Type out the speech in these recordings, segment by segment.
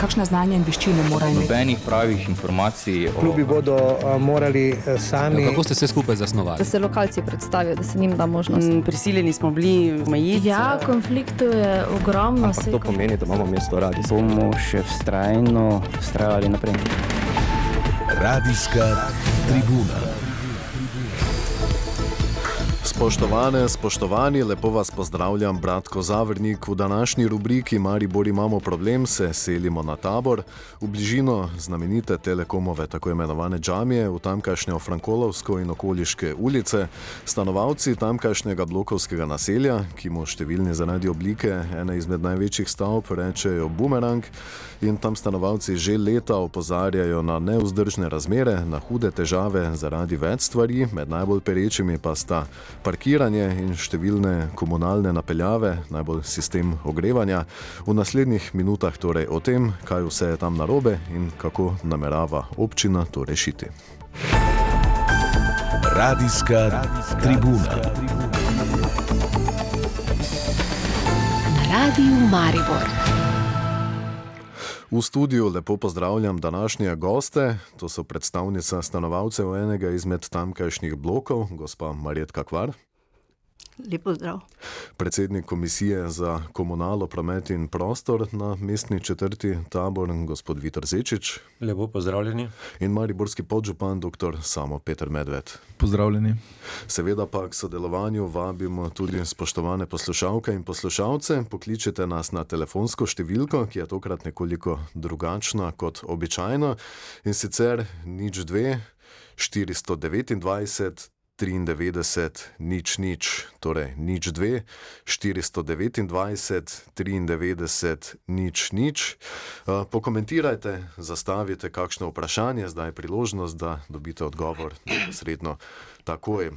kakšna znanja in veščine morajo imeti? Nobenih pravih informacij. O... Klubi bodo uh, morali uh, sami. Ja, kako ste se skupaj zasnovali? Da se lokalci predstavijo, da se njim da možnost. Mm, prisiljeni smo bili omejiti. Ja, konfliktov je ogromno. Ampak to pomeni, da imamo mesto radi. Bomo še vztrajno vztrajali naprej. Radijska tribuna. Spoštovane, spoštovani, lepo vas pozdravljam, bratko Zavrnik. V današnji rubriki Maribor imamo problem, se selimo na tabor v bližino znamenite telekomove, tako imenovane džamije, v tamkajšnjo Frankolovsko in okoliške ulice. Stanovalci tamkajšnjega blokovskega naselja, ki mu številni zaradi oblike ene izmed največjih stavb rečejo bumerang, in tam stanovalci že leta opozarjajo na neuzdržne razmere, na hude težave zaradi več stvari, med najbolj perečimi pa sta parkiranje in številne komunalne napeljave, najbolj sistem ogrevanja. V naslednjih minutah torej o tem, kaj vse je tam narobe in kako namerava občina to rešiti. Radijska tribuna. Radio Maribor. V studiu lepo pozdravljam današnje goste, to so predstavnica stanovalcev enega izmed tamkajšnjih blokov, gospa Marjetka Kvar. Lepo zdrav. Predsednik komisije za komunalo, promet in prostor na mestni četrti tabor, gospod Vitor Zečič. Lepo pozdravljeni. In mariborski podžupan, dr. Samo Peter Medved. Pozdravljeni. Seveda pa k sodelovanju vabimo tudi spoštovane poslušalke in poslušalce. Pokličite nas na telefonsko številko, ki je tokrat nekoliko drugačna kot običajno in sicer nič dve. 429, 93, nič, nič, torej nič 2, 429, 93, nič, nič. Uh, pokomentirajte, zastavite kakšno vprašanje, zdaj je priložnost, da dobite odgovor neposredno. Takoj, uh,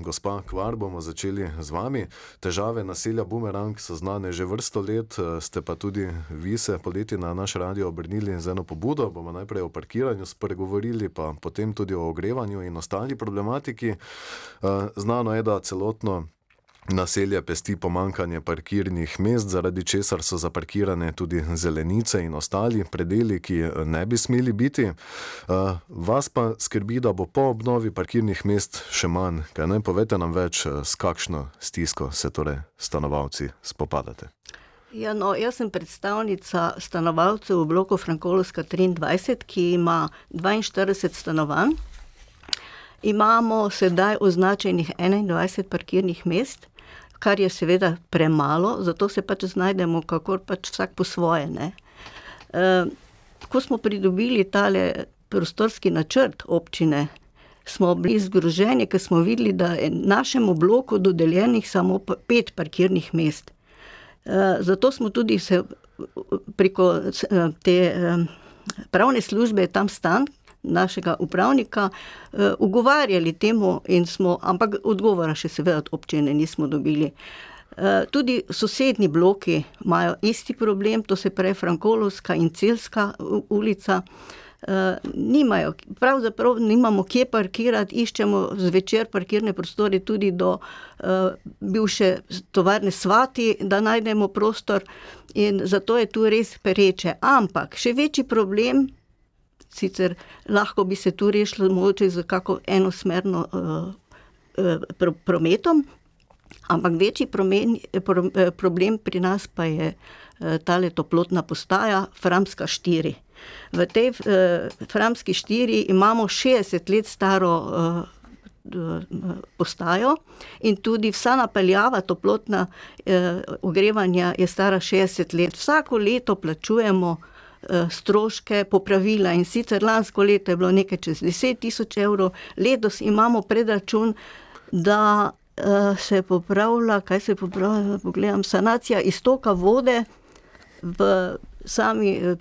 gospa Kvar, bomo začeli z vami. Težave naselja Bumerang so znane že vrsto let, uh, ste pa tudi vi se poleti na naš radio obrnili z eno pobudo. Bomo najprej o parkiranju spregovorili, pa potem tudi o ogrevanju in ostali problematiki. Uh, znano je, da celotno Naselje pesti pomankanje parkirnih mest, zaradi česar so zaparkirane tudi zelenice in ostali predeli, ki ne bi smeli biti. Uh, vas pa skrbi, da bo po obnovi parkirnih mest še manj. Kaj ne povete nam več, eh, s kakšno stisko se torej stanovalci spopadate? Ja, no, jaz sem predstavnica stanovalcev v bloku Frankolovska 23, ki ima 42 stanovanj. Imamo sedaj označenih 21 parkirnih mest, kar je seveda premalo, zato se pač znajdemo, kako pač vsak po svoje. E, ko smo pridobili tale prostorski načrt občine, smo bili zgroženi, ker smo videli, da je našemu bloku dodeljenih samo pet parkirnih mest. E, zato smo tudi se preko te e, pravne službe tam stan, našega upravnika, uh, ugovarjali temu, smo, ampak odgovora še seveda od občine nismo dobili. Uh, tudi sosednji bloki imajo isti problem, to se pravi Frankolovska in Celska ulica. Uh, nimajo, pravzaprav nimamo kje parkirati, iščemo zvečer parkirne prostore tudi do bivše tovarne Svati, da najdemo prostor in zato je tu res pereče. Ampak še večji problem sicer lahko bi se tu rešilo mogoče z kako enosmerno uh, uh, prometom, ampak večji promen, pro, uh, problem pri nas pa je uh, tale toplotna postaja Framska 4. V tej uh, Framski 4 imamo 60 let staro uh, postajo in tudi vsa napeljava toplotna eh, ogrevanja je stara 60 let. Vsako leto plačujemo stroške popravila in sicer lansko leto je bilo nekaj čez 10 tisoč evrov, letos imamo predračun, da uh, se popravlja, kaj se popravlja, pogledam, sanacija istoka vode v sami uh,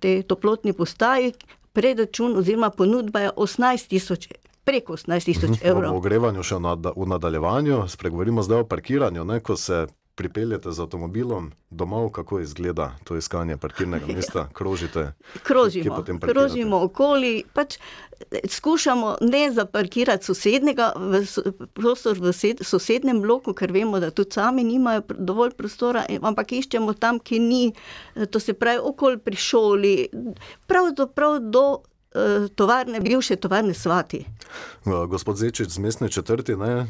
tej toplotni postaji, predračun oziroma ponudba je 18 tisoč preko 18 tisoč mhm. evrov. O ogrevanju še v nadaljevanju, spregovorimo zdaj o parkiranju, ne, ko se pripeljete z avtomobilom domov, kako izgleda to iskanje parkirnega mesta, krožite. Krožimo, krožimo okoli, pač eh, skušamo ne zaparkirati sosednjega v prostor v sed- sosednjem bloku, ker vemo, da tudi sami nimajo dovolj prostora, in- ampak iščemo tam, ki ni, eh, to se pravi okoli pri šoli, pravzaprav do eh, tovarne, bivše tovarne Svati. Uh, Gospod Zečič z mestne četrti, ne,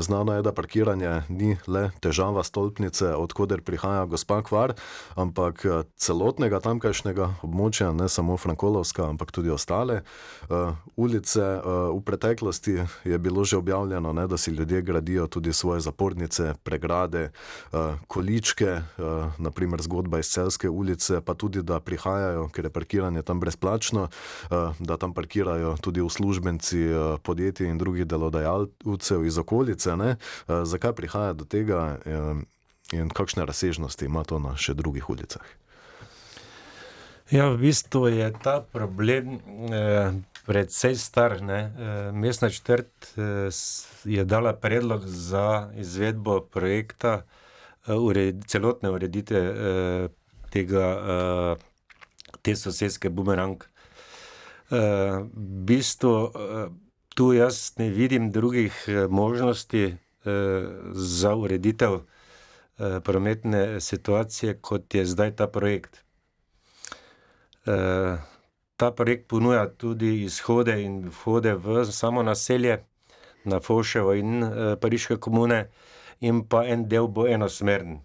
znano je, da parkiranje ni le težava stolpnice, odkuder prihaja gospa Kvar, ampak uh, celotnega tamkajšnjega območja, ne samo Frankolovska, ampak tudi ostale ulice. V preteklosti je bilo že objavljeno, ne, da si ljudje gradijo tudi svoje zapornice, pregrade, količke, naprimer zgodba iz Celske ulice, pa tudi, da prihajajo, ker je parkiranje tam brezplačno, da tam parkirajo tudi uslužbenci uh, podjetij in drugih delodajalcev iz okolice. Ne? Uh, zakaj prihaja do tega in kakšne razsežnosti ima to na še drugih ulicah? Ja, v bistvu je ta problem eh, predvsej star. Ne? Eh, mestna četrt eh, je dala predlog za izvedbo projekta eh, ured, celotne ureditve eh, tega, eh, te sosedske bumerang. Eh, v bistvu eh, tu jaz ne vidim drugih eh, možnosti eh, za ureditev eh, prometne situacije, kot je zdaj ta projekt. Eh, Ta projekt ponuja tudi izhode in vhode v samo naselje, na Foševo in eh, Pariške komune, in pa en del bo enosmeren.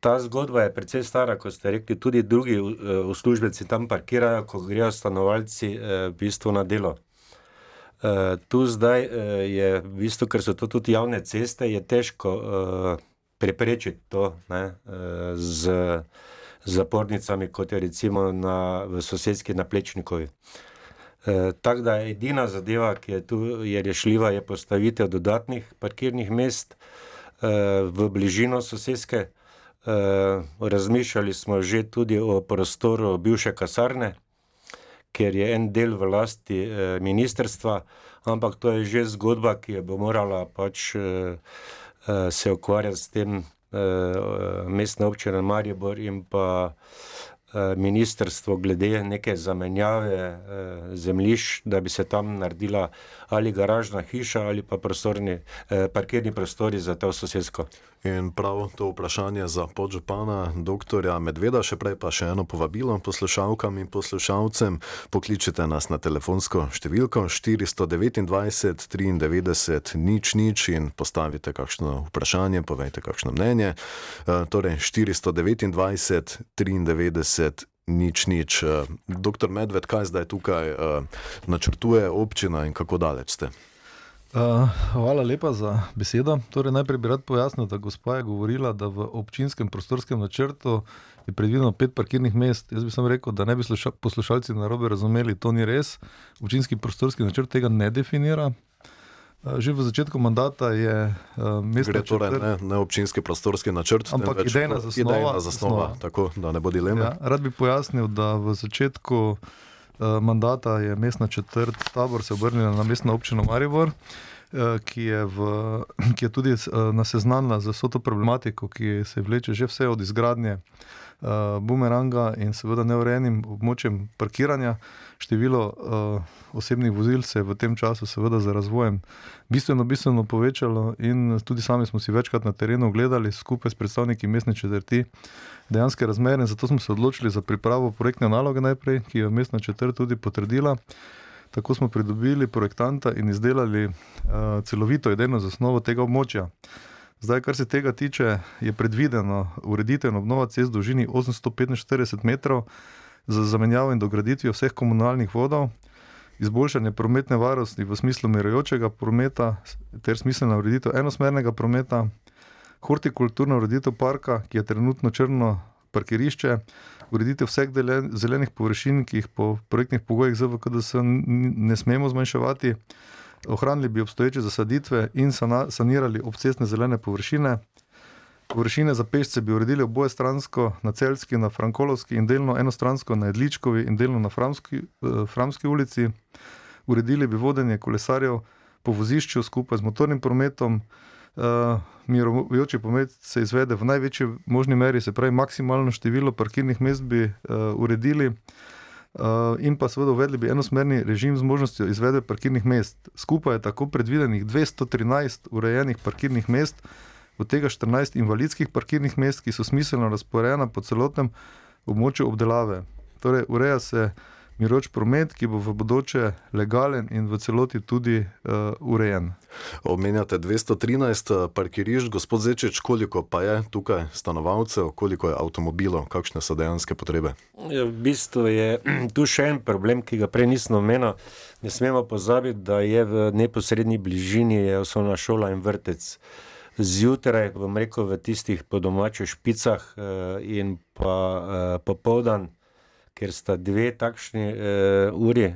Ta zgodba je precej stara, kot ste rekli, tudi drugi eh, uslužbenci tam parkirajo, ko grejo stanovalci eh, v bistvu na delo. Eh, Tu zdaj je, v bistvu, ker so to tudi javne ceste, je težko preprečiti to ne, z zapornicami, kot je recimo na, v sosedski naplečnikovi. E, Tako da edina zadeva, ki je tu je rešljiva, je postavitev dodatnih parkirnih mest e, v bližino sosedske. E, razmišljali smo že tudi o prostoru bivše kasarne, ker je en del v lasti e, ministerstva, ampak to je že zgodba, ki je bo morala pač e, e, se ukvarjati s tem eh, mestna občina Maribor in pa eh, ministrstvo glede neke zamenjave eh, zemljišč, da bi se tam naredila ali garažna hiša ali pa prostorni, eh, parkirni prostori za to sosedsko. In prav to vprašanje za podžupana dr. Medveda, še prej pa še eno povabilo poslušalkam in poslušalcem. Pokličite nas na telefonsko številko 429 93 nič nič in postavite kakšno vprašanje, povejte kakšno mnenje. E, Torej 429 93 nič nič. E, Dr. Medved, kaj zdaj tukaj e, načrtuje občina in kako daleč ste? Uh, hvala lepa za besedo. Torej, najprej bi rad pojasnil, da gospa je govorila, da v občinskem prostorskem načrtu je predvideno pet parkirnih mest. Jaz bi sam rekel, da ne bi sluša, poslušalci narobe razumeli, to ni res. Občinski prostorski načrt tega ne definira. Uh, že v začetku mandata je uh, mestna Gre torej četrt- ne, ne občinski prostorski načrt, Ampak idejna zasnova- idejna zasnova, zasnova. tako da ne bo dileme. Ja, rad bi pojasnil, da v začetku uh, mandata je mestna četrt tabor se obrnila na mestno občino Maribor, uh, ki, je v, ki je tudi uh, naseznanila z vso to problematiko, ki se vleče že vse od izgradnje uh, bumeranga in seveda neurejenim območjem parkiranja. Število uh, osebnih vozil se je v tem času, seveda, z razvojem bistveno, bistveno povečalo, in tudi sami smo si večkrat na terenu gledali skupaj s predstavniki mestne četrti dejanske razmere. Zato smo se odločili za pripravo projektne naloge najprej, ki jo je mestna četrt tudi potrdila. Tako smo pridobili projektanta in izdelali uh, celovito idejno zasnovo tega območja. Zdaj, kar se tega tiče, je predvideno ureditev in obnova cest v dolžini 845 metrov za zamenjavo in dograditvijo vseh komunalnih vodov, izboljšanje prometne varnosti v smislu mirajočega prometa ter smiselna ureditev enosmernega prometa, hortikulturna ureditev parka, ki je trenutno črno parkirišče, ureditev vseh zelenih površin, ki jih po projektnih pogojih ZVKDS n- ne smemo zmanjševati, ohranili bi obstoječe zasaditve in sanirali obcestne zelene površine. Površine za pešce bi uredili oboje stransko na Celski, na Frankolovski in delno enostransko na Edličkovi in delno na Framski, eh, Framski ulici. Uredili bi vodenje kolesarjev po vozišču skupaj z motornim prometom, Uh, mirojoči promet se izvede v največji možni meri, se pravi, maksimalno število parkirnih mest bi uh, uredili. Uh, in pa seveda uvedli bi enosmerni režim z možnostjo izvedbe parkirnih mest. Skupaj je tako predvidenih 213 urejenih parkirnih mest, od tega 14 invalidskih parkirnih mest, ki so smiselno razporejena po celotnem območju obdelave. Torej, ureja se miroč promet, ki bo v bodoče legalen in v celoti tudi uh, urejen. Omenjate 213 parkirišč, gospod Zečič, koliko pa je tukaj stanovalcev, koliko je avtomobilov, kakšne so dejanske potrebe? Ja, v bistvu je tu še en problem, ki ga prej nismo omenili. Ne smemo pozabiti, da je v neposrednji bližini osnovna šola in vrtec. Zjutraj, bom rekel, v tistih podomačih špicah in pa popoldan, ker sta dve takšni uh, uri,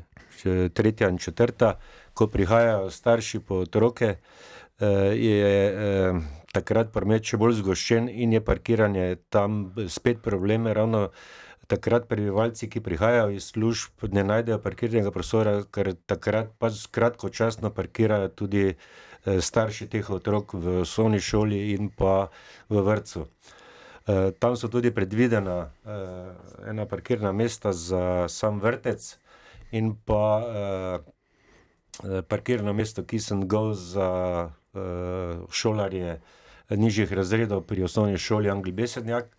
tretja in četrta, ko prihajajo starši po otroke, uh, je uh, takrat promet še bolj zgoščen in je parkiranje tam spet probleme. Ravno takrat prebivalci, ki prihajajo iz služb, ne najdejo parkirnega prostora, ker takrat pač kratkočasno parkirajo tudi uh, starši teh otrok v osnovni šoli in pa v vrtu. Eh, tam so tudi predvidena uh, ena parkirna mesta za sam vrtec in pa uh, parkirno mesto, ki sem ga za uh, šolarje nižjih razredov pri osnovni šoli Angli Besednjak.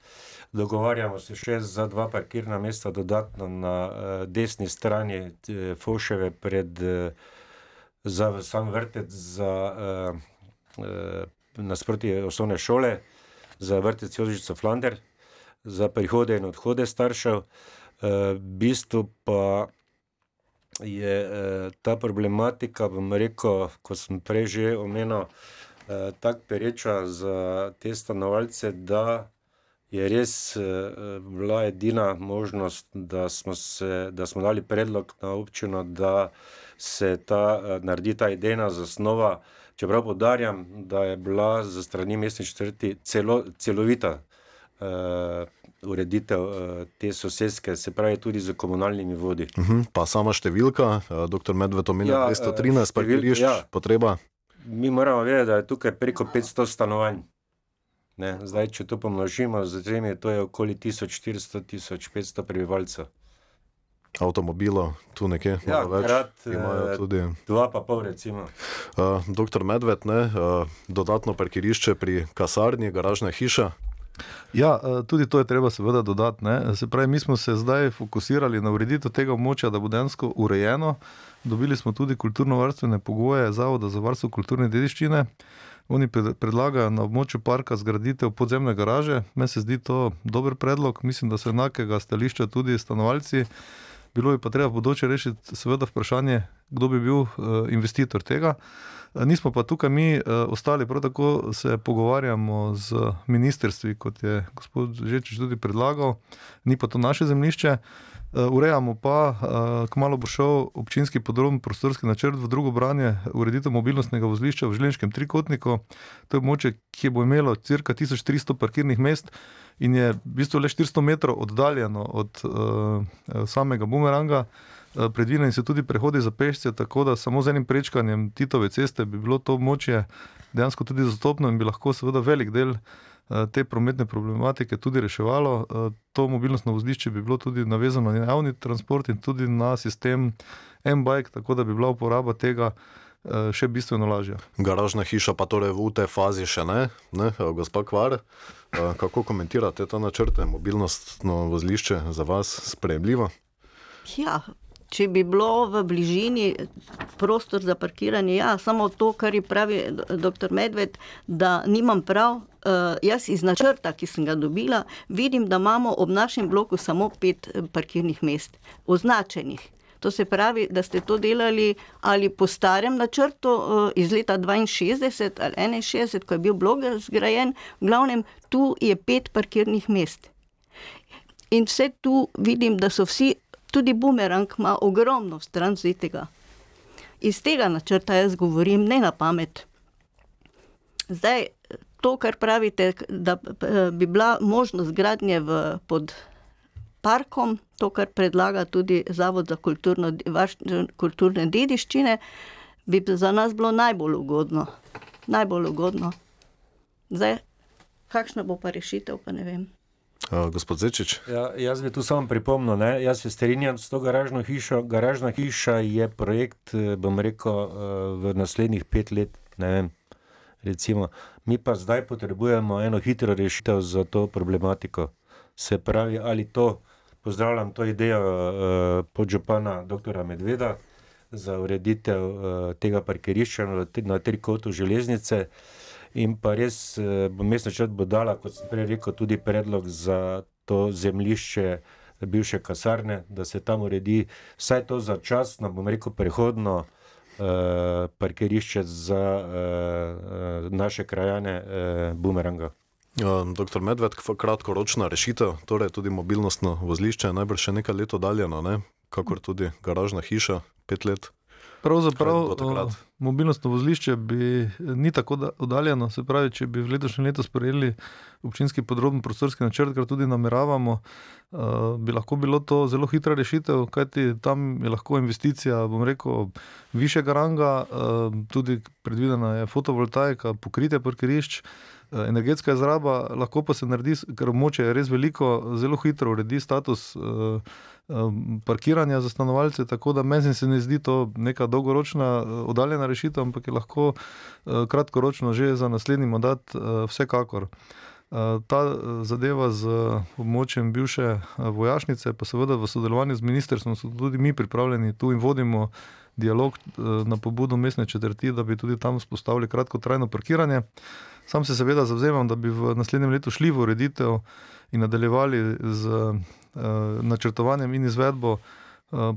Dogovarjamo se še za dva parkirna mesta dodatno na uh, desni strani uh, Foševe pred uh, za sam vrtec za uh, uh, nasprotje osnovne šole za vrtec Jožica Flander, za prihode in odhode staršev. V bistvu pa je ta problematika, bom rekel, kot sem prej že omenil, tako pereča za te stanovalce, da je res bila edina možnost, da smo, se, da smo dali predlog na občino, da se ta naredi ta idejna zasnova. Čeprav podarjam, da je bila za strani mestne četrti celo, celovita uh, ureditev uh, te sosedske, se pravi tudi z komunalnimi vodi. Uh mhm, -huh, pa sama številka, uh, dr. Medved omenja ja, 213 parkirišč, ja. potreba. Mi moramo vedeti, da je tukaj preko 500 stanovanj. Ne, zdaj, če to pomnožimo z tremi, to je okoli 1400-1500 prebivalcev avtomobilov, tu nekje ja, več. Krat, eh, tudi. Dva pa pol, recimo. Uh, doktor Medved, ne, uh, dodatno parkirišče pri kasarni, garažna hiša. Ja, tudi to je treba seveda dodati. Ne. Se pravi, mi smo se zdaj fokusirali na ureditev tega območja, da bo dejansko urejeno. Dobili smo tudi kulturno-varstvene pogoje Zavoda za varstvo kulturne dediščine. Oni predlagajo na območju parka zgraditev podzemne garaže. Meni se zdi to dober predlog. Mislim, da so enakega stališča tudi stanovalci. Bilo bi pa treba v bodoče rešiti, seveda, vprašanje, kdo bi bil uh, investitor tega. Uh, nismo pa tukaj mi uh, ostali, prav tako se pogovarjamo z ministrstvi, kot je gospod Žečič tudi predlagal, ni pa to naše zemljišče. Uh, urejamo pa, uh, kmalo bo šel občinski podrobni prostorski načrt v drugo branje, ureditev mobilnostnega vozlišča v Želenskem trikotniku. To je območje, ki bo imelo cirka 1300 parkirnih mest in je v bistvu le 400 metrov oddaljeno od uh, samega bumeranga. Uh, predvideni so tudi prehodi za pešce, tako da samo z enim prečkanjem Titove ceste bi bilo to območje dejansko tudi zastopno in bi lahko seveda velik del uh, te prometne problematike tudi reševalo. Uh, to mobilnostno vozlišče bi bilo tudi navezano na javni transport in tudi na sistem M-Bike, tako da bi bila uporaba tega. Eh, še bistveno lažje. Garažna hiša pa torej v tej fazi še ne, ne? Eh, gospa Kvar. Eh, kako komentirate ta načrte, mobilnostno vozlišče za vas sprejemljivo? Ja, če bi bilo v bližini prostor za parkiranje, ja, samo to, kar je pravi dr. Medved, da nimam prav. Uh, jaz iz načrta, ki sem ga dobila, vidim, da imamo ob našem bloku samo pet parkirnih mest, označenih. To se pravi, da ste to delali ali po starem načrtu uh, iz leta 62 ali 61, ko je bil blog zgrajen, v glavnem tu je pet parkirnih mest. In vse tu vidim, da so vsi, tudi bumerang ima ogromno stran zitega. Iz tega načrta jaz govorim ne na pamet. Zdaj, to, kar pravite, da eh, bi bila možnost gradnje v pod parkom, to, kar predlaga tudi Zavod za kulturno, kulturne dediščine, bi za nas bilo najbolj ugodno. Najbolj ugodno. Zdaj, kakšna bo pa rešitev, pa ne vem. Uh, gospod Zečič. Ja, jaz bi tu samo pripomnil, ne? jaz se strinjam s to garažno hišo. Garažna hiša je projekt, eh, bom rekel, eh, v naslednjih pet let. Recimo, mi pa zdaj potrebujemo eno hitro rešitev za to problematiko. Se pravi, ali to, pozdravljam to idejo uh, podžupana dr. Medveda za ureditev uh, tega parkirišča na trikotu železnice. In pa res bo mestna črt bo dala, kot sem prej rekel, tudi predlog za to zemljišče bivše kasarne, da se tam uredi vsaj to začasno, bom rekel, prehodno uh, parkirišče za uh, naše krajane uh, Bumeranga. Ja, doktor Medved, kratkoročna rešitev, torej tudi mobilnostno vozlišče, najbrž še nekaj let oddaljeno, ne? kakor tudi garažna hiša, pet let. Pravzaprav mobilnostno vozlišče bi ni tako oddaljeno. Se pravi, če bi v letošnjem letu sprejeli občinski podrobni prostorski načrt, kar tudi nameravamo, bi lahko bilo to zelo hitra rešitev, kajti tam je lahko investicija, bom rekel, višjega ranga, tudi predvidena je fotovoltaika, pokritje parkirišč. Energetska izraba lahko pa se naredi, ker območje je res veliko, zelo hitro uredi status parkiranja za stanovalce, tako da meni se ne zdi to neka dolgoročna, oddaljena rešitev, ampak je lahko kratkoročno že za naslednji mandat vsekakor. Ta zadeva z območjem bivše vojašnice, pa seveda v sodelovanju z ministrstvom, so tudi mi pripravljeni tu in vodimo dialog na pobudo mestne četrti, da bi tudi tam spostavili kratkotrajno parkiranje. Sam se seveda zavzemam, da bi v naslednjem letu šli v ureditev in nadaljevali z načrtovanjem in izvedbo uh,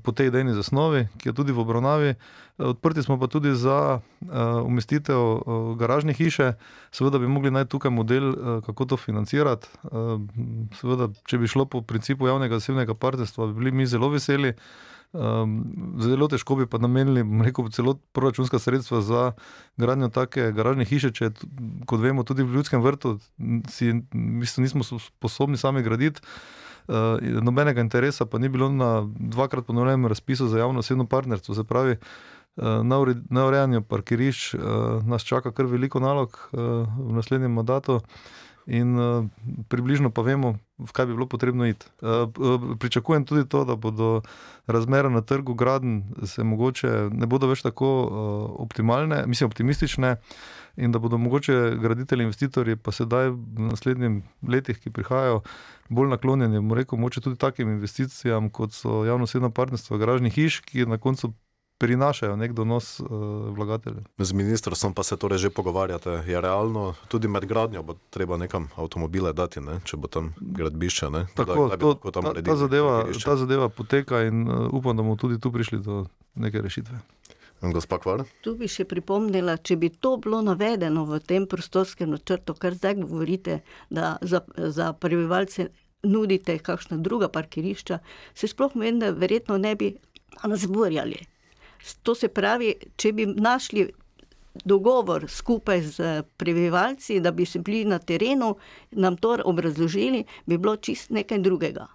po tej idejni zasnovi, ki je tudi v obravnavi. Odprti smo pa tudi za uh, umestitev garažne hiše, seveda bi mogli najti tukaj model, kako to financirati. Seveda, če bi šlo po principu javnega zasebnega partnerstva, bi bili mi zelo veseli. Zelo težko bi pa namenili, rekel celo proračunska sredstva za gradnjo take garažne hiše, če, kot vemo, tudi v ljudskem vrtu si, mislim, nismo sposobni sami graditi. Uh, nobenega interesa pa ni bilo na dvakrat ponovljenem razpisu za javno osebno partnerstvo. Se pravi, uh, na urejanju parkirišč uh, nas čaka kar veliko nalog v naslednjem mandatu. In približno pa vemo, v kaj bi bilo potrebno iti. Uh, pričakujem tudi to, da bodo razmere na trgu graden se mogoče ne bodo več tako uh, optimalne, mislim, optimistične, in da bodo mogoče graditelji, investitorji pa sedaj v naslednjih letih, ki prihajajo, bolj naklonjeni, rekel, mogoče tudi takim investicijam, kot so javno-sedno partnerstvo garažnih hiš, ki na koncu prinašajo nek donos uh, vlagateljev. Z ministrstvom pa se torej že pogovarjate. Je realno, tudi med gradnjo bo treba nekam avtomobile dati, ne? če bo tam gradbišče. Tako, to, ta, ta, zadeva, ta zadeva poteka in uh, upam, da bomo tudi tu prišli do neke rešitve. Tu bi še pripomnila, če bi to bilo navedeno v tem prostorskem načrtu, kar zdaj govorite, da za, za prebivalce nudite kakšna druga parkirišča, se sploh meni, da verjetno ne bi nas borjali. To se pravi, če bi našli dogovor skupaj z prebivalci, da bi se bili na terenu, nam to obrazložili, bi bilo čist nekaj drugega.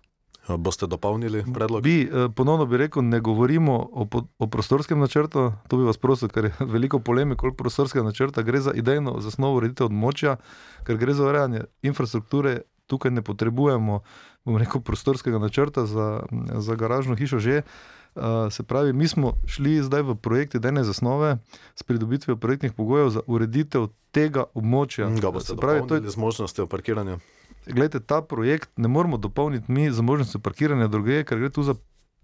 Boste dopolnili predlog? Bi, eh, ponovno bi rekel, ne govorimo o, o prostorskem načrtu. To bi vas prosil, ker je veliko polemik okoli prostorskega načrta. Gre za idejno zasnovo ureditev območja, ker gre za urejanje infrastrukture. Tukaj ne potrebujemo, bom rekel, prostorskega načrta za, za garažno hišo že. Uh, se pravi, mi smo šli zdaj v projekt idejne zasnove s pridobitvijo projektnih pogojev za ureditev tega območja. Ga boste pravi, to je z možnostjo parkiranja. Glede, ta projekt ne moramo dopolniti mi z možnostjo parkiranja druge, ker gre tu za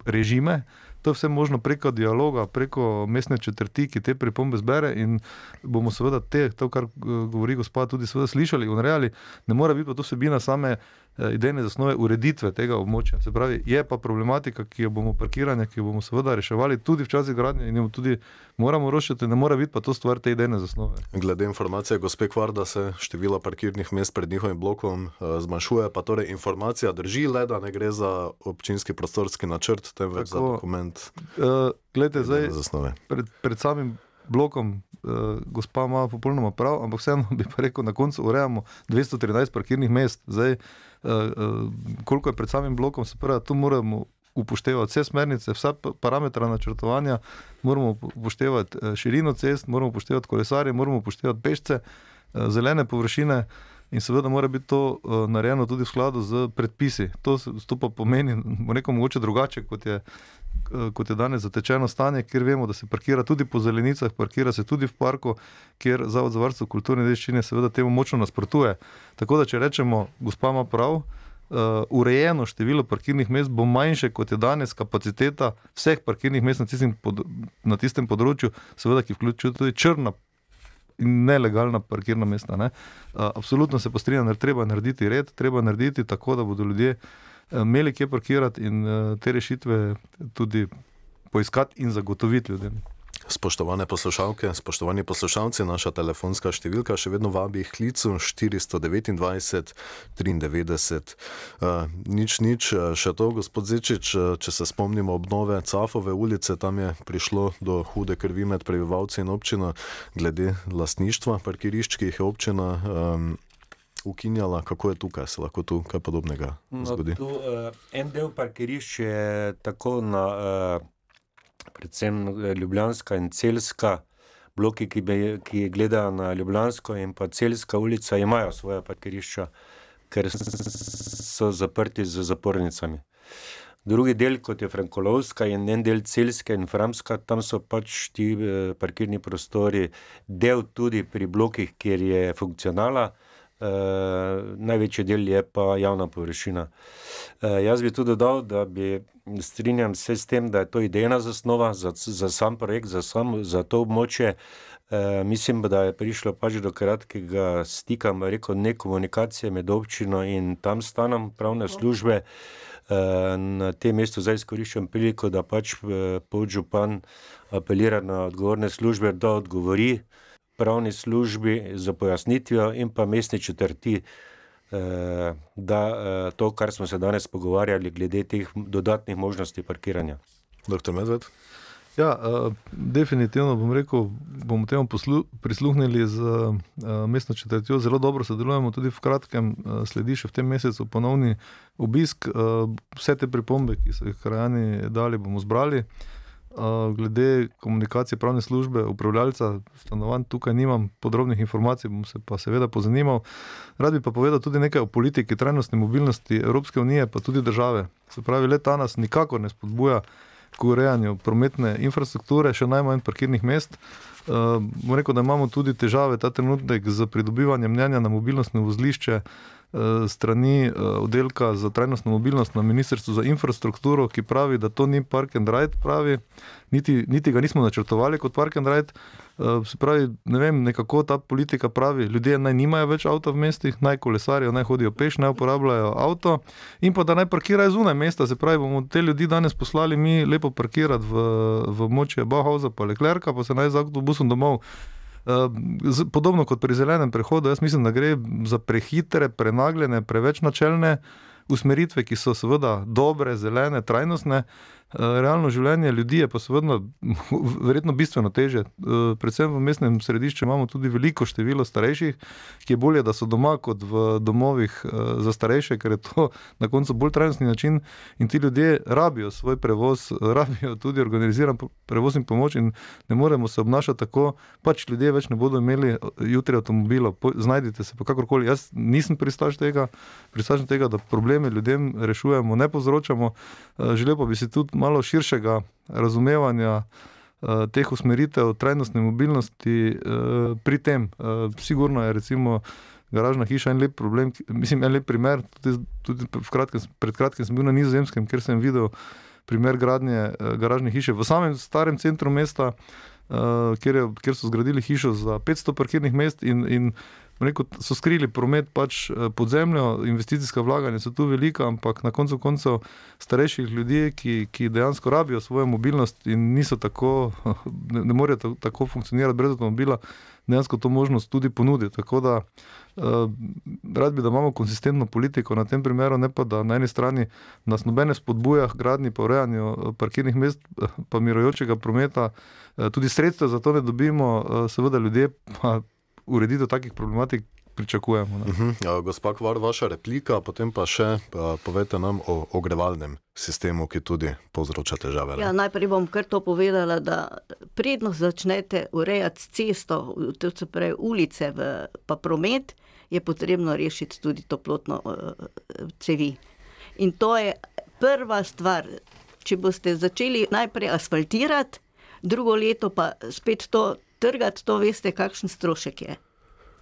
režime. To je vse možno preko dialoga, preko mestne četrti, ki te pripombe zbere in bomo seveda te, to, kar govori gospod, tudi slišali in reali. Ne more biti pa to vsebina same Eh, idejne zasnove ureditve tega območja. Se pravi, je pa problematika, ki jo bomo parkirali, ki jo bomo seveda reševali tudi včasih gradnje in jo tudi moramo rošiti, ne mora biti pa to stvar te idejne zasnove. Glede informacije, gospe Kvar, da se število parkirnih mest pred njihovim blokom uh, zmanjšuje, pa torej informacija drži le, da ne gre za občinski prostorski načrt, temveč za dokument. Uh, eh, Glede, zdaj, pred, pred samim blokom, uh, gospa ima popolnoma prav, ampak vseeno bi pa rekel, na koncu urejamo 213 parkirnih mest. Zdaj, uh, uh, koliko je pred samim blokom, se pravi, tu moramo upoštevati vse smernice, vse parametre načrtovanja, moramo upoštevati širino cest, moramo upoštevati kolesarje, moramo upoštevati pešce. zelene površine. In seveda mora biti to uh, narejeno tudi v skladu z predpisi. To, to pa pomeni, rekel, mogoče drugače, kot je, uh, kot je danes zatečeno stanje, kjer vemo, da se parkira tudi po zelenicah, parkira se tudi v parku, kjer Zavod za varstvo kulturne dediščine seveda temu močno nasprotuje. Tako da, če rečemo, gospa ima prav, uh, urejeno število parkirnih mest bo manjše, kot je danes kapaciteta vseh parkirnih mest na tistem, pod, na tistem področju, seveda, ki vključuje tudi črna in nelegalna parkirna mesta. Ne. Absolutno se postrinjam, da treba narediti red, treba narediti tako, da bodo ljudje imeli kje parkirati in te rešitve tudi poiskati in zagotoviti ljudem. Spoštovane poslušalke, spoštovani poslušalci, naša telefonska številka še vedno vabi k klicu 429 93. Uh, nič, nič, še to, gospod Zečič, če se spomnimo obnove Cafove ulice, tam je prišlo do hude krvi med prebivalci in občino glede lastništva parkirišč, ki jih je občina um, ukinjala. Kako je tukaj, se lahko tu kaj podobnega zgodi? No, tu, uh, en del parkirišč je tako na. Uh, predvsem eh, Ljubljanska in Celska, bloki, ki, be, ki gledajo na Ljubljansko in pa Celska ulica, imajo svoje parkirišča, ker so zaprti z zapornicami. Drugi del, kot je Frankolovska in en del Celske in Framska, tam so pač ti eh, parkirni prostori, del tudi pri blokih, kjer je funkcionala. Uh, največji del je pa javna površina. Uh, jaz bi tudi dodal, da bi strinjam se s tem, da je to idejna zasnova za, za sam projekt, za, sam, za to območje. Uh, mislim, da je prišlo pač do kratkega stika, rekel ne komunikacije med občino in tam stanom pravne službe. Na tem mestu zdaj izkoriščam priliko, da pač podžupan apelira na odgovorne službe, da odgovori pravni službi za pojasnitvijo in pa mestni četrti, eh, da eh, to, kar smo se danes pogovarjali, glede teh dodatnih možnosti parkiranja. Doktor Medved. Ja, uh, definitivno bom rekel, bomo temu poslu, prisluhnili z uh, mestno četrtjo. Zelo dobro sodelujemo, tudi v kratkem uh, sledi še v tem mesecu ponovni obisk. Uh, vse te pripombe, ki so jih krajani dali, bomo zbrali. Uh, glede komunikacije pravne službe, upravljalca stanovanj, tukaj nimam podrobnih informacij, bom se pa seveda pozanimal. Rad bi pa povedal tudi nekaj o politiki trajnostne mobilnosti Evropske unije, pa tudi države. Se pravi, le ta nas nikakor ne spodbuja k urejanju prometne infrastrukture, še najmanj parkirnih mest. Uh, rekel, da imamo tudi težave ta trenutek z pridobivanjem mnenja na mobilnostno vozlišče. Strani eh, oddelka za trajnostno mobilnost na Ministrstvu za infrastrukturo, ki pravi, da to ni park and ride, pravi, niti, niti ga nismo načrtovali kot park and ride. Eh, se pravi, ne vem, nekako ta politika pravi, ljudje naj nimajo več avta v mestih, naj kolesarijo, naj hodijo peš, naj uporabljajo avto in pa da naj parkirajo zunaj mesta. Se pravi, bomo te ljudi danes poslali mi lepo parkirati v, v moče Bauhausa pa Leclerca, pa se naj z avtobusom domov. Podobno kot pri zelenem prehodu, jaz mislim, da gre za prehitre, prenagljene, preveč načelne usmeritve, ki so seveda dobre, zelene, trajnostne. Eh, realno življenje ljudi je pa seveda verjetno bistveno teže. Eh, predvsem v mestnem središču imamo tudi veliko število starejših, ki je bolje, da so doma kot v domovih eh, za starejše, ker je to na koncu bolj trajnostni način in ti ljudje rabijo svoj prevoz, rabijo tudi organiziran prevoz in pomoč in ne moremo se obnašati tako, pač ljudje več ne bodo imeli jutri avtomobila, znajdite se pa kakorkoli. Jaz nisem pristaš tega, pristaš tega, da probleme ljudem rešujemo, ne povzročamo, želel pa bi si tudi malo širšega razumevanja uh, teh usmeritev trajnostne mobilnosti uh, pri tem. Uh, sigurno je recimo garažna hiša en lep problem, mislim, en lep primer. Tudi, tudi kratkem, pred kratkim sem bil na Nizozemskem, kjer sem videl primer gradnje uh, garažne hiše v samem starem centru mesta. Uh, kjer, je, kjer so zgradili hišo za 500 parkirnih mest, in, in rekel, so skrili promet pač eh, pod zemljo, investicijska vlaganja so tu velika, ampak na koncu koncev starejših ljudi, ki, ki dejansko rabijo svojo mobilnost in niso tako, ne, ne morejo tako funkcionirati brez avtomobila, dejansko to možnost tudi ponudi. Tako da uh, rad bi, da imamo konsistentno politiko na tem primeru, ne pa da na eni strani nas nobene spodbuja k gradni pa urejanju eh, parkirnih mest, pa mirojočega prometa, uh, tudi sredstva za to ne dobimo, uh, seveda ljudje pa ureditev takih problematik pričakujemo. Ne. Uh -huh. Gospa Kvar, vaša replika, potem pa še uh, povete nam o ogrevalnem sistemu, ki tudi povzroča težave. Ja, najprej bom kar to povedala, da prednost začnete urejati cesto, to se pravi ulice, v, pa promet, je potrebno rešiti tudi toplotno uh, cevi. In to je prva stvar. Če boste začeli najprej asfaltirati, drugo leto pa spet to trgati, to veste, kakšen strošek je.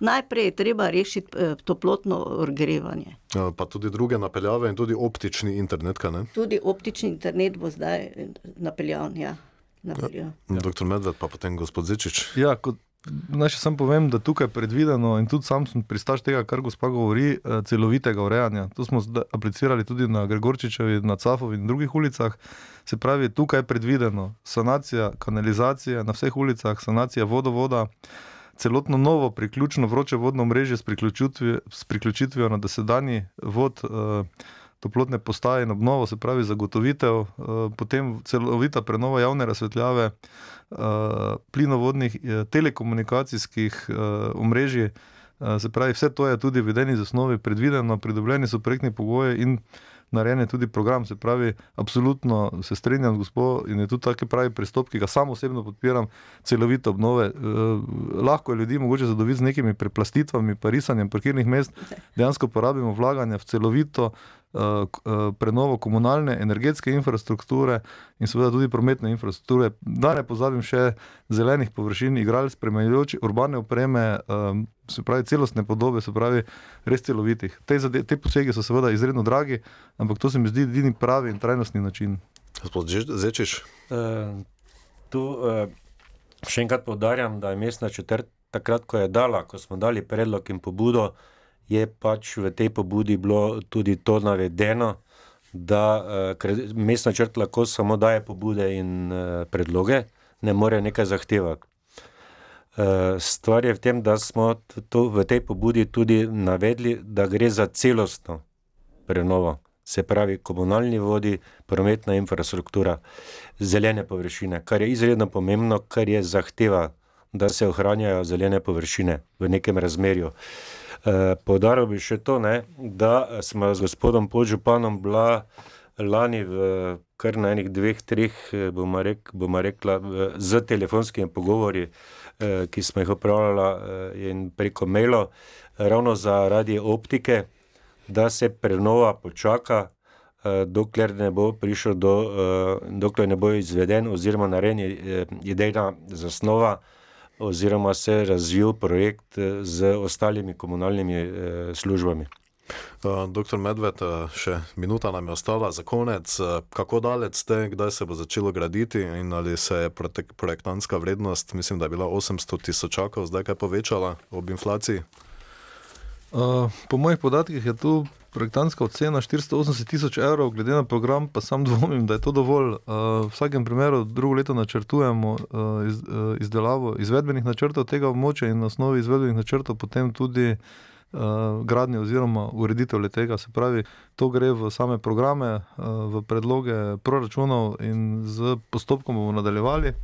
Najprej je treba rešiti eh, toplotno ogrevanje. Pa tudi druge napeljave in tudi optični internet. Tudi optični internet bo zdaj eh, napeljan. Ja. Ja. Doktor Medved, pa potem gospod Zečič. Ja, kot, naj še sam povem, da tukaj je predvideno in tudi sam sem pristaš tega, kar gospa govori, eh, celovitega urejanja. To smo aplicirali tudi na Gregorčičevi, na Cafovi in drugih ulicah. Se pravi, tukaj je predvideno sanacija kanalizacije na vseh ulicah, sanacija vodovoda, celotno novo priključno vroče vodno mreže s, s priključitvijo na dosedani vod. Uh, Toplotne postaje in obnovo, se pravi zagotovitev, uh, potem celovita prenova javne razsvetljave, uh, plinovodnih, uh, telekomunikacijskih omrežij, se pravi, vse to je tudi v edini zasnovi predvideno, pridobljeni so projektni pogoji in narejen je tudi program. Se pravi, absolutno se strinjam z gospodom in je tudi taki pravi pristop, ki ga sam osebno podpiram, celovite obnove. Eh, lahko je ljudi mogoče zadoviti z nekimi preplastitvami, pa risanjem parkirnih mest, dejansko porabimo vlaganje v celovito. Eh, eh, prenovo komunalne, energetske infrastrukture in seveda tudi prometne infrastrukture. Da ne pozabim še zelenih površin, igralcev, spremenjujoče urbane opreme, eh, se pravi celostne podobe, se pravi res celovitih. Te, te posege so seveda izredno dragi, ampak to se mi zdi edini pravi in trajnostni način. Gospod Zečiš? Uh, tu uh, še enkrat povdarjam, da je mestna četrt takrat, ko je dala, ko smo dali predlog in pobudo, uh, je pač v tej pobudi bilo tudi to navedeno, da uh, mestna črt lahko samo daje pobude in uh, predloge, ne more nekaj zahtevati. Uh, stvar je v tem, da smo to v tej pobudi tudi navedli, da gre za celostno prenovo, se pravi komunalni vodi, prometna infrastruktura, zelene površine, kar je izredno pomembno, kar je zahteva, da se ohranjajo zelene površine v nekem razmerju. Uh, Eh, Podaril bi še to, ne, da smo z gospodom Podžupanom bila lani v kar na enih dveh, treh, eh, bomo rek, rekla, z telefonskimi pogovori, eh, ki smo jih upravljali in preko mailo, ravno zaradi optike, da se prenova počaka, dokler ne bo prišel do, dokler ne bo izveden oziroma narejen idejna zasnova, oziroma se razvil projekt eh, z ostalimi komunalnimi eh, službami. Uh, doktor Medved, še minuta nam je ostala za konec. Kako daleč ste, kdaj se bo začelo graditi in ali se je projektantska vrednost, mislim, da je bila 800 tisočakov, zdaj kaj povečala ob inflaciji? Uh, po mojih podatkih je tu projektantska ocena 480 tisoč evrov, glede na program, pa sam dvomim, da je to dovolj. Uh, v vsakem primeru drugo leto načrtujemo uh, iz, uh, izdelavo izvedbenih načrtov tega območja in na osnovi izvedbenih načrtov potem tudi uh, gradnje oziroma ureditev le tega. Se pravi, to gre v same programe, uh, v predloge proračunov in z postopkom bomo nadaljevali.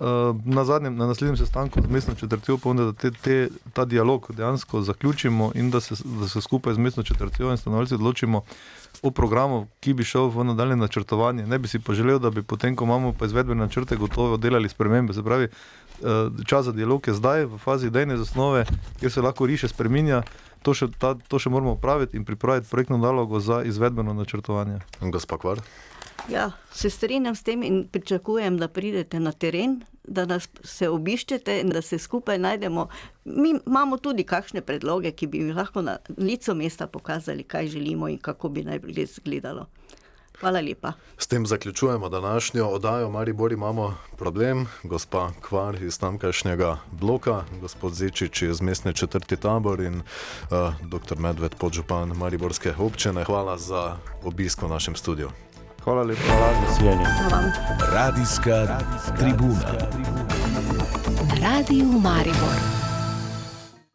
Uh, na, zadnjem, na naslednjem sestanku z mestno četrtjo pa da te, te, ta dialog dejansko zaključimo in da se, da se skupaj z mestno četrtjo in stanovalci odločimo o programu, ki bi šel v nadaljne načrtovanje. Ne bi si pa želel, da bi potem, ko imamo pa izvedbene načrte, gotovo delali spremembe. Se pravi, uh, čas za dialog je zdaj v fazi idejne zasnove, kjer se lahko riše spreminja. To še, ta, to še moramo upraviti in pripraviti projektno nalogo za izvedbeno načrtovanje. Gospod Kvar. Ja, se strinjam s tem in pričakujem, da pridete na teren, da nas obiščete in da se skupaj najdemo. Mi imamo tudi kakšne predloge, ki bi lahko na licu mesta pokazali, kaj želimo in kako bi naj bilo izgledalo. Hvala lepa. S tem zaključujemo današnjo oddajo. Maribor imamo problem, gospa Kvar iz tamkajšnjega bloka, gospod Zečič iz mestne četrti tabor in uh, dr. Medved, podžupan Mariborske občine. Hvala za obisk v našem studiu. Hvala lepa, hvala za nasvidenje. Radijska tribuna. Radio Maribor.